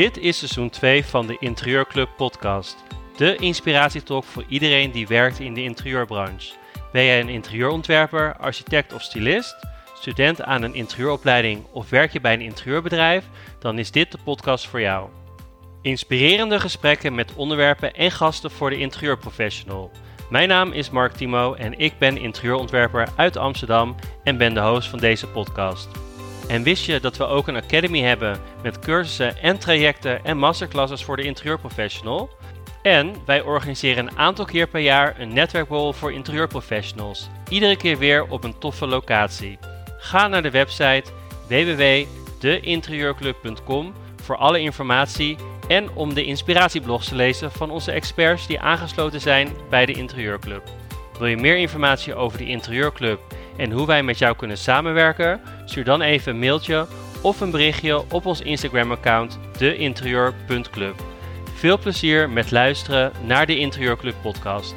Dit is seizoen 2 van de Interieurclub podcast. De inspiratietalk voor iedereen die werkt in de interieurbranche. Ben jij een interieurontwerper, architect of stylist, student aan een interieuropleiding of werk je bij een interieurbedrijf? Dan is dit de podcast voor jou. Inspirerende gesprekken met onderwerpen en gasten voor de interieurprofessional. Mijn naam is Mark Timo en ik ben interieurontwerper uit Amsterdam en ben de host van deze podcast. En wist je dat we ook een academy hebben met cursussen en trajecten en masterclasses voor de interieurprofessional? En wij organiseren een aantal keer per jaar een netwerkborrel voor interieurprofessionals. Iedere keer weer op een toffe locatie. Ga naar de website www.deinterieurclub.com voor alle informatie en om de inspiratieblogs te lezen van onze experts die aangesloten zijn bij de Interieurclub. Wil je meer informatie over de Interieurclub en hoe wij met jou kunnen samenwerken? Stuur dan even een mailtje of een berichtje op ons Instagram-account deinterieur.club. Veel plezier met luisteren naar de Interieurclub podcast.